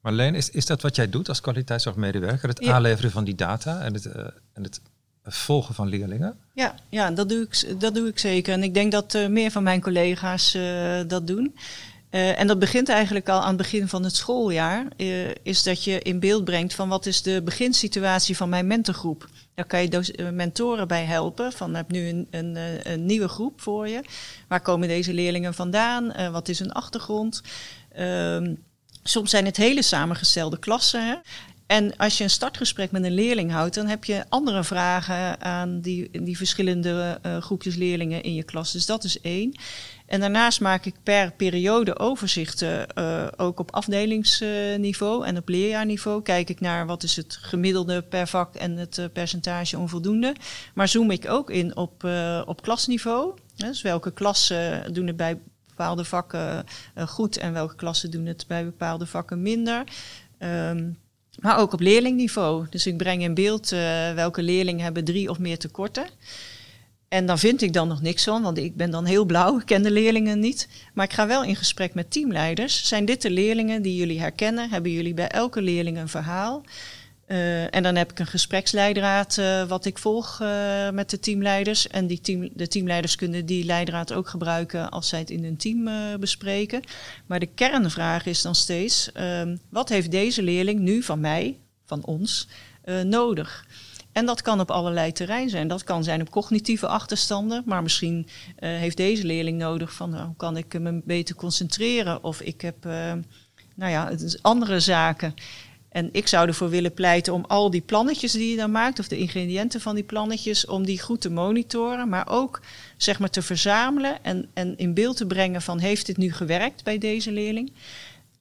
Marleen, is, is dat wat jij doet als kwaliteitszorgmedewerker? Het ja. aanleveren van die data en het, uh, en het volgen van leerlingen? Ja, ja dat, doe ik, dat doe ik zeker. En ik denk dat uh, meer van mijn collega's uh, dat doen. En dat begint eigenlijk al aan het begin van het schooljaar. is dat je in beeld brengt van wat is de beginsituatie van mijn mentorgroep. Daar kan je mentoren bij helpen. Van heb nu een, een, een, nieuwe groep voor je. Waar komen deze leerlingen vandaan? wat is hun achtergrond? Ehm, Soms zijn het hele samengestelde klassen. Hè? En als je een startgesprek met een leerling houdt, dan heb je andere vragen aan die, die verschillende groepjes leerlingen in je klas. Dus dat is één. En daarnaast maak ik per periode overzichten, uh, ook op afdelingsniveau en op leerjaarniveau. Kijk ik naar wat is het gemiddelde per vak en het uh, percentage onvoldoende. Maar zoom ik ook in op, op klasniveau. Dus welke klassen doen het bij bepaalde vakken goed en welke klassen doen het bij bepaalde vakken minder. Um, maar ook op leerlingniveau. Dus ik breng in beeld welke leerlingen hebben drie of meer tekorten. En dan vind ik dan nog niks van, want ik ben dan heel blauw, ik ken de leerlingen niet. Maar ik ga wel in gesprek met teamleiders. Zijn dit de leerlingen die jullie herkennen? Hebben jullie bij elke leerling een verhaal? Uh, en dan heb ik een gespreksleidraad uh, wat ik volg uh, met de teamleiders. En die team, de teamleiders kunnen die leidraad ook gebruiken als zij het in hun team bespreken. Maar de kernvraag is dan steeds, ehm, wat heeft deze leerling nu van mij, van ons, nodig? En dat kan op allerlei terreinen zijn. Dat kan zijn op cognitieve achterstanden, maar misschien heeft deze leerling nodig van nou, hoe kan ik me beter concentreren? Of ik heb nou ja, andere zaken. En ik zou ervoor willen pleiten om al die plannetjes die je dan maakt, of de ingrediënten van die plannetjes, om die goed te monitoren, maar ook zeg maar te verzamelen en, en in beeld te brengen van heeft dit nu gewerkt bij deze leerling?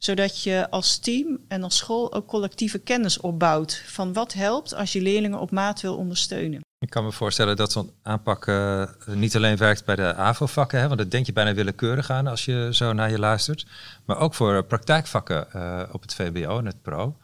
Zodat je als team en als school ook collectieve kennis opbouwt van wat helpt als je leerlingen op maat wil ondersteunen. Ik kan me voorstellen dat zo'n aanpak uh, niet alleen werkt bij de AVO-vakken, want dat denk je bijna willekeurig aan als je zo naar je luistert, maar ook voor praktijkvakken uh, op het VBO en het PRO.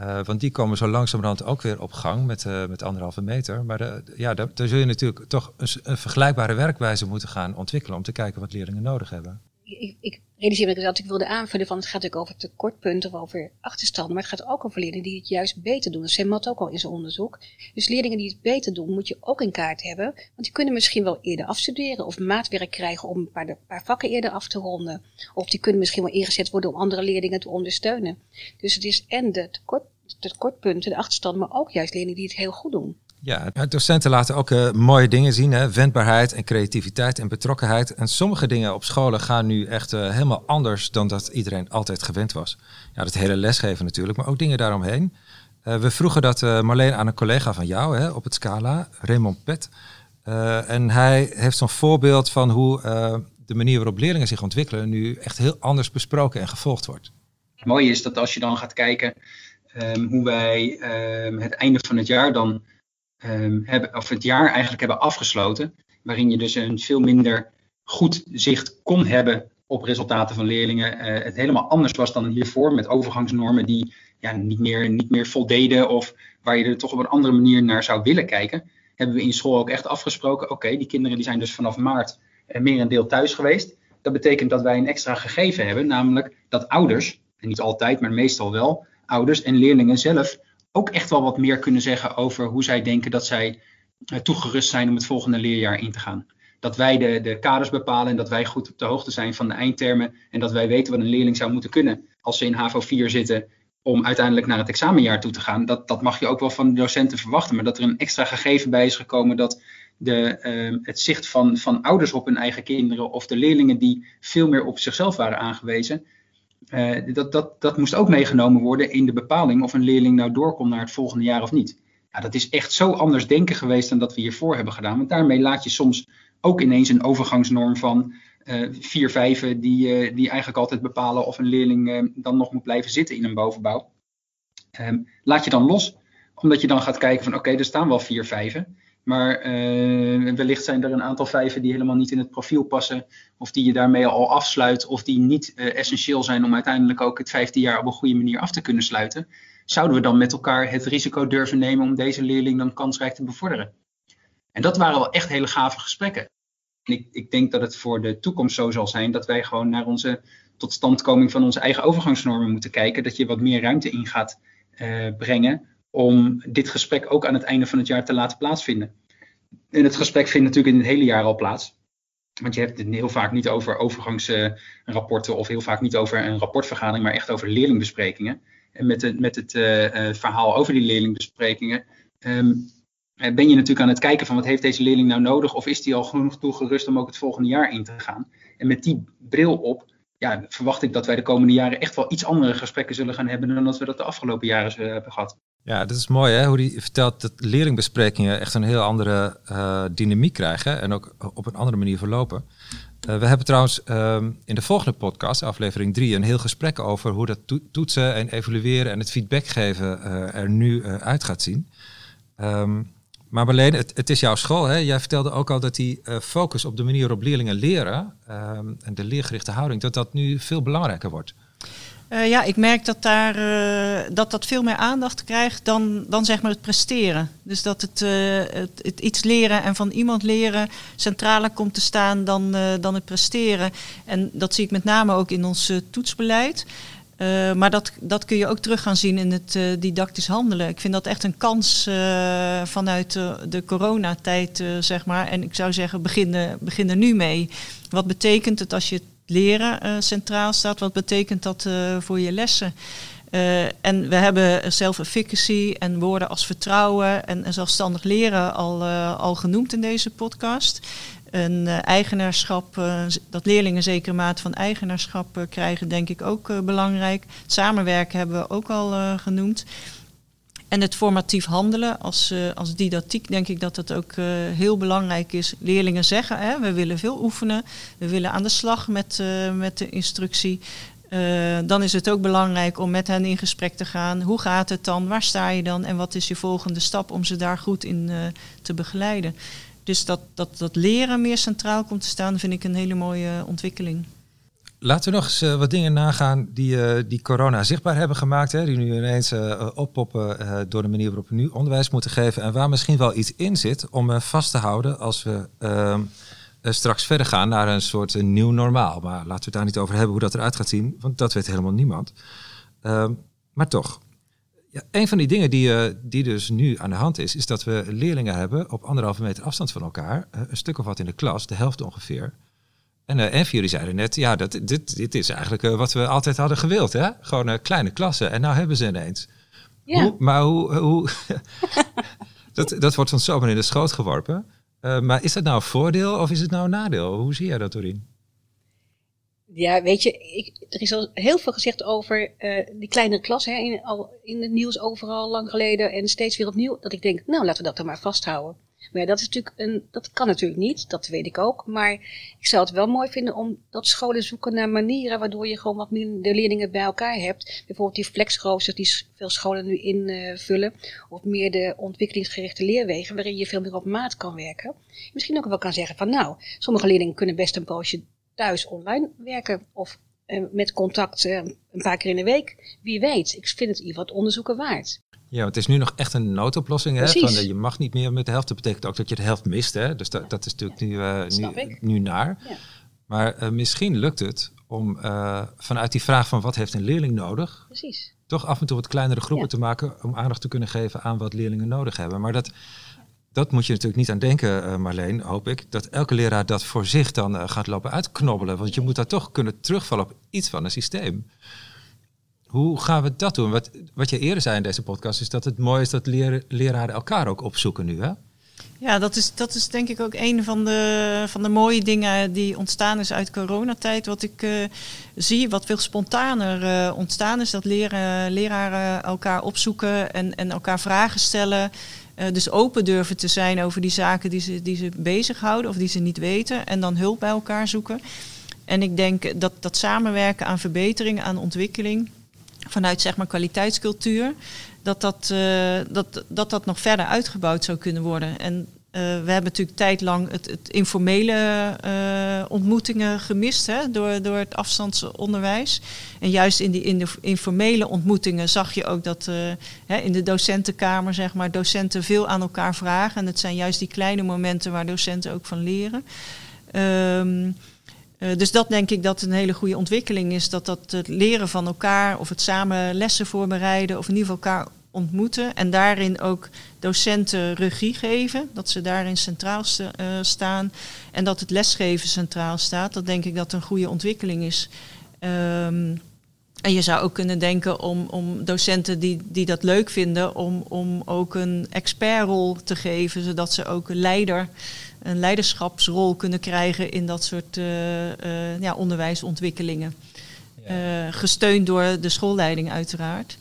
Uh, want die komen zo langzamerhand ook weer op gang met, met anderhalve meter. Maar ja, daar, daar, zul je natuurlijk toch een, vergelijkbare werkwijze moeten gaan ontwikkelen om te kijken wat leerlingen nodig hebben. Ik, ik realiseer me dat ik wilde aanvullen van het gaat natuurlijk over tekortpunten of over achterstanden, maar het gaat ook over leerlingen die het juist beter doen. Dat zei Matt ook al in zijn onderzoek. Dus leerlingen die het beter doen, moet je ook in kaart hebben, want die kunnen misschien wel eerder afstuderen of maatwerk krijgen om een paar, paar vakken eerder af te ronden. Of die kunnen misschien wel ingezet worden om andere leerlingen te ondersteunen. Dus het is en de tekort tekortpunten, de achterstand, maar ook juist leerlingen die het heel goed doen. Ja, docenten laten ook uh, mooie dingen zien. Hè? Wendbaarheid en creativiteit en betrokkenheid. En sommige dingen op scholen gaan nu echt uh, helemaal anders dan dat iedereen altijd gewend was. Ja, dat hele lesgeven natuurlijk, maar ook dingen daaromheen. Uh, we vroegen dat Marleen aan een collega van jou hè, op het Scala, Raymond Pet. en hij heeft zo'n voorbeeld van hoe de manier waarop leerlingen zich ontwikkelen nu echt heel anders besproken en gevolgd wordt. Het mooie is dat als je dan gaat kijken um, hoe wij um, het einde van het jaar dan um, hebben, of het jaar eigenlijk hebben afgesloten. Waarin je dus een veel minder goed zicht kon hebben op resultaten van leerlingen. Uh, het helemaal anders was dan hiervoor met overgangsnormen die ja, niet, meer, niet meer voldeden of waar je er toch op een andere manier naar zou willen kijken. Hebben we in school ook echt afgesproken, oké, die kinderen die zijn dus vanaf maart uh, meer een deel thuis geweest. Dat betekent dat wij een extra gegeven hebben, namelijk dat ouders, en niet altijd, maar meestal wel, ouders en leerlingen zelf ook echt wel wat meer kunnen zeggen over hoe zij denken dat zij uh, toegerust zijn om het volgende leerjaar in te gaan. Dat wij de, de kaders bepalen en dat wij goed op de hoogte zijn van de eindtermen en dat wij weten wat een leerling zou moeten kunnen als ze in HAVO 4 zitten om uiteindelijk naar het examenjaar toe te gaan. Dat, dat mag je ook wel van de docenten verwachten, maar dat er een extra gegeven bij is gekomen dat de, uh, het zicht van, van ouders op hun eigen kinderen of de leerlingen die veel meer op zichzelf waren aangewezen, uh, dat, dat, dat moest ook meegenomen worden in de bepaling of een leerling nou doorkomt naar het volgende jaar of niet. Ja, dat is echt zo anders denken geweest dan dat we hiervoor hebben gedaan. Want daarmee laat je soms ook ineens een overgangsnorm van uh, vier vijven die, uh, die eigenlijk altijd bepalen of een leerling dan nog moet blijven zitten in een bovenbouw. Ehm, laat je dan los, omdat je dan gaat kijken van oké, er staan wel vier vijven. Maar uh, wellicht zijn er een aantal vijven die helemaal niet in het profiel passen. Of die je daarmee al afsluit. Of die niet uh, essentieel zijn om uiteindelijk ook het vijfde jaar op een goede manier af te kunnen sluiten. Zouden we dan met elkaar het risico durven nemen om deze leerling dan kansrijk te bevorderen? En dat waren wel echt hele gave gesprekken. En ik, ik denk dat het voor de toekomst zo zal zijn dat wij gewoon naar onze totstandkoming van onze eigen overgangsnormen moeten kijken. Dat je wat meer ruimte in gaat uh, brengen om dit gesprek ook aan het einde van het jaar te laten plaatsvinden. En het gesprek vindt natuurlijk in het hele jaar al plaats. Want je hebt het heel vaak niet over overgangsrapporten of heel vaak niet over een rapportvergadering, maar echt over leerlingbesprekingen. En met, het, met het uh, verhaal over die leerlingbesprekingen um, ben je natuurlijk aan het kijken van wat heeft deze leerling nou nodig of is die al genoeg toegerust om ook het volgende jaar in te gaan. En met die bril op ja, verwacht ik dat wij de komende jaren echt wel iets andere gesprekken zullen gaan hebben dan dat we dat de afgelopen jaren hebben gehad. Ja, dat is mooi hè, hoe die vertelt dat leerlingbesprekingen echt een heel andere uh, dynamiek krijgen en ook op een andere manier verlopen. Uh, we hebben trouwens um, in de volgende podcast, aflevering 3, een heel gesprek over hoe dat to toetsen en evalueren en het feedback geven uh, er nu uit gaat zien. Um, maar Marleen, het, is jouw school. Hè? Jij vertelde ook al dat die focus op de manier waarop leerlingen leren um, en de leergerichte houding, dat dat nu veel belangrijker wordt. Uh, ja, ik merk dat, daar, uh, dat dat veel meer aandacht krijgt dan, dan zeg maar het presteren. Dus dat het, het, het, iets leren en van iemand leren centraler komt te staan dan, dan het presteren. En dat zie ik met name ook in ons toetsbeleid. Uh, maar dat, dat kun je ook terug gaan zien in het uh, didactisch handelen. Ik vind dat echt een kans uh, vanuit de coronatijd, zeg maar. En ik zou zeggen, begin, begin er nu mee. Wat betekent het als je leren centraal staat? Wat betekent dat voor je lessen? en we hebben self-efficacy en woorden als vertrouwen en, en zelfstandig leren al, al genoemd in deze podcast een uh, eigenaarschap, uh, dat leerlingen zekere mate van eigenaarschap uh, krijgen, denk ik ook belangrijk. Het samenwerken hebben we ook al genoemd. En het formatief handelen als, als didactiek, denk ik dat dat ook heel belangrijk is. Leerlingen zeggen, hè, we willen veel oefenen, we willen aan de slag met, met de instructie. dan is het ook belangrijk om met hen in gesprek te gaan. Hoe gaat het dan? Waar sta je dan? En wat is je volgende stap om ze daar goed in te begeleiden? Dus dat, dat, dat leren meer centraal komt te staan, vind ik een hele mooie ontwikkeling. Laten we nog eens uh, wat dingen nagaan die, uh, die corona zichtbaar hebben gemaakt. Hè, die nu ineens uh, oppoppen door de manier waarop we nu onderwijs moeten geven. En waar misschien wel iets in zit om vast te houden als we straks verder gaan naar een soort nieuw normaal. Maar laten we het daar niet over hebben hoe dat eruit gaat zien, want dat weet helemaal niemand. Ehm, maar toch, ja, een van die dingen die, uh, die dus nu aan de hand is, is dat we leerlingen hebben op anderhalve meter afstand van elkaar, uh, een stuk of wat in de klas, de helft ongeveer. En, uh, en jullie zeiden net, ja, dat, dit, dit is eigenlijk wat we altijd hadden gewild, hè? Gewoon kleine klassen. En nou hebben ze ineens. Ja. Hoe, maar hoe, hoe dat, dat wordt ons zomaar in de schoot geworpen. maar is dat nou een voordeel of is het nou een nadeel? Hoe zie jij dat, Doreen? Ja, weet je, ik, er is al heel veel gezegd over uh, die kleinere klas, hè, in, al in het nieuws overal lang geleden en steeds weer opnieuw. Dat ik denk, nou laten we dat dan maar vasthouden. Maar dat is natuurlijk een, dat kan natuurlijk niet, dat weet ik ook. Maar ik zou het wel mooi vinden om dat scholen zoeken naar manieren waardoor je gewoon wat minder leerlingen bij elkaar hebt. Bijvoorbeeld die flexroosters die veel scholen nu invullen. of meer de ontwikkelingsgerichte leerwegen waarin je veel meer op maat kan werken. Misschien ook wel kan zeggen van nou, sommige leerlingen kunnen best een poosje thuis online werken of uh, met contact uh, een paar keer in de week. Wie weet, ik vind het in ieder geval onderzoeken waard. Ja, het is nu nog echt een noodoplossing. Hè? Van, uh, je mag niet meer met de helft. Dat betekent ook dat je de helft mist. Hè? Dus dat, dat is natuurlijk ja, nu, nu, nu, naar. Ja. Maar misschien lukt het om vanuit die vraag van wat heeft een leerling nodig... Precies. toch af en toe wat kleinere groepen te maken... om aandacht te kunnen geven aan wat leerlingen nodig hebben. Maar dat dat moet je natuurlijk niet aan denken, uh, Marleen, hoop ik. Dat elke leraar dat voor zich dan uh, gaat lopen uitknobbelen. Want je moet daar toch kunnen terugvallen op iets van een systeem. Hoe gaan we dat doen? Wat, wat je eerder zei in deze podcast is dat het mooi is dat leraren elkaar ook opzoeken nu, hè? Ja, dat is, dat is denk ik ook een van de, van de mooie dingen die ontstaan is uit coronatijd. Wat ik uh, zie, wat veel spontaner uh, ontstaan is, dat leren, leraren elkaar opzoeken en, en elkaar vragen stellen. Uh, dus open durven te zijn over die zaken die ze, die ze bezighouden of die ze niet weten. En dan hulp bij elkaar zoeken. En ik denk dat dat samenwerken aan verbetering, aan ontwikkeling, vanuit zeg maar kwaliteitscultuur, dat dat, uh, dat, dat dat nog verder uitgebouwd zou kunnen worden. En we hebben natuurlijk tijdlang het, het informele uh, ontmoetingen gemist hè, door, door het afstandsonderwijs. En juist in die in de informele ontmoetingen zag je ook dat uh, hè, in de docentenkamer zeg maar, docenten veel aan elkaar vragen. En het zijn juist die kleine momenten waar docenten ook van leren. Um, dus dat denk ik dat een hele goede ontwikkeling is. Dat dat het leren van elkaar of het samen lessen voorbereiden of in ieder geval elkaar ontmoeten en daarin ook docenten regie geven, dat ze daarin centraal st uh, staan en dat het lesgeven centraal staat. Dat denk ik dat een goede ontwikkeling is. Um, en je zou ook kunnen denken om, om docenten die, die dat leuk vinden, om, om ook een expertrol te geven, zodat ze ook een leider, een leiderschapsrol kunnen krijgen in dat soort uh, uh, ja, onderwijsontwikkelingen. Ja. Gesteund door de schoolleiding uiteraard.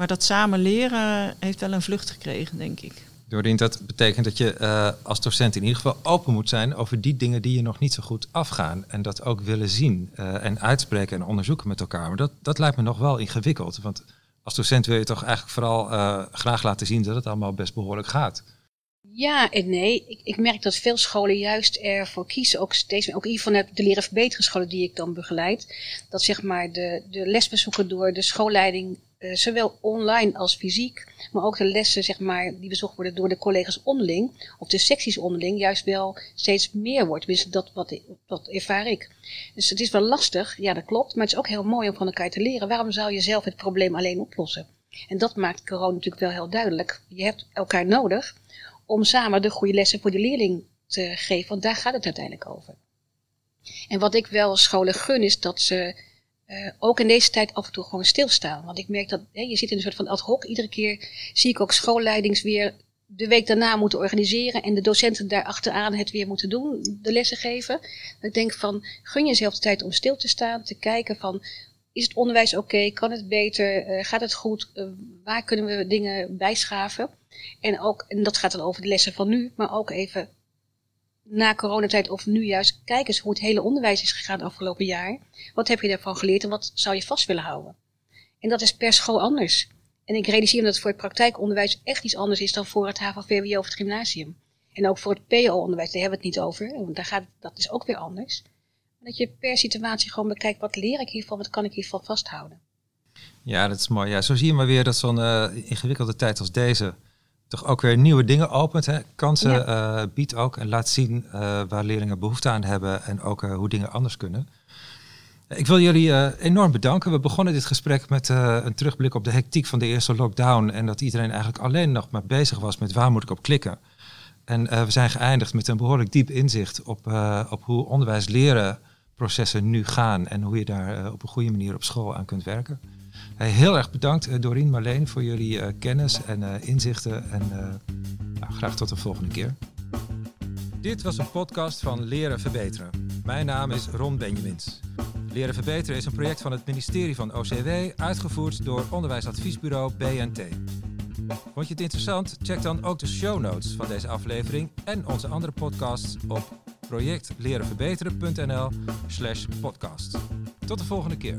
Maar dat samen leren heeft wel een vlucht gekregen, denk ik. Doordien dat betekent dat je uh, als docent in ieder geval open moet zijn over die dingen die je nog niet zo goed afgaan. En dat ook willen zien uh, en uitspreken en onderzoeken met elkaar. Maar dat, dat lijkt me nog wel ingewikkeld. Want als docent wil je toch eigenlijk vooral uh, graag laten zien dat het allemaal best behoorlijk gaat. Ja en nee. Ik, ik, merk dat veel scholen juist ervoor kiezen, ook steeds ook hier vanuit de leren verbeteren scholen die ik dan begeleid, dat zeg maar de, de lesbezoeken door de schoolleiding eh, zowel online als fysiek, maar ook de lessen zeg maar, die bezocht worden door de collega's onderling, of de secties onderling, juist wel steeds meer wordt. Dus dat wat, wat ervaar ik. Dus het is wel lastig, ja dat klopt, maar het is ook heel mooi om van elkaar te leren. Waarom zou je zelf het probleem alleen oplossen? En dat maakt corona natuurlijk wel heel duidelijk. Je hebt elkaar nodig om samen de goede lessen voor de leerling te geven, want daar gaat het uiteindelijk over. En wat ik wel scholen gun is dat ze uh, ook in deze tijd af en toe gewoon stilstaan. Want ik merk dat hè, je zit in een soort van ad hoc. Iedere keer zie ik ook schoolleidings weer de week daarna moeten organiseren en de docenten daar achteraan het weer moeten doen, de lessen geven. Ik denk van, gun jezelf de tijd om stil te staan, te kijken van, is het onderwijs oké, kan het beter, uh, gaat het goed, uh, waar kunnen we dingen bijschaven? En, ook, en dat gaat dan over de lessen van nu, maar ook even na coronatijd of nu juist, kijk eens hoe het hele onderwijs is gegaan afgelopen jaar. Wat heb je daarvan geleerd en wat zou je vast willen houden? En dat is per school anders. En ik realiseer me dat het voor het praktijkonderwijs echt iets anders is dan voor het HAVO-VWO of het gymnasium. En ook voor het PO-onderwijs, daar hebben we het niet over, want daar gaat, dat is ook weer anders. Dat je per situatie gewoon bekijkt, wat leer ik hiervan, wat kan ik hiervan vasthouden. Ja, dat is mooi. Ja, zo zie je maar weer dat zo'n uh, ingewikkelde tijd als deze toch ook weer nieuwe dingen opent. Hè? Kansen ja. uh, biedt ook en laat zien uh, waar leerlingen behoefte aan hebben en ook uh, hoe dingen anders kunnen. Ik wil jullie enorm bedanken. We begonnen dit gesprek met een terugblik op de hectiek van de eerste lockdown en dat iedereen eigenlijk alleen nog maar bezig was met waar moet ik op klikken. En we zijn geëindigd met een behoorlijk diep inzicht op, op hoe onderwijs leren processen nu gaan en hoe je daar op een goede manier op school aan kunt werken. Heel erg bedankt uh, Dorien, Marleen voor jullie uh, kennis en uh, inzichten. En nou, graag tot de volgende keer. Dit was een podcast van Leren Verbeteren. Mijn naam is Ron Benjamins. Leren Verbeteren is een project van het ministerie van OCW, uitgevoerd door onderwijsadviesbureau BNT. Vond je het interessant? Check dan ook de show notes van deze aflevering en onze andere podcasts op projectlerenverbeteren.nl slash podcast. Tot de volgende keer.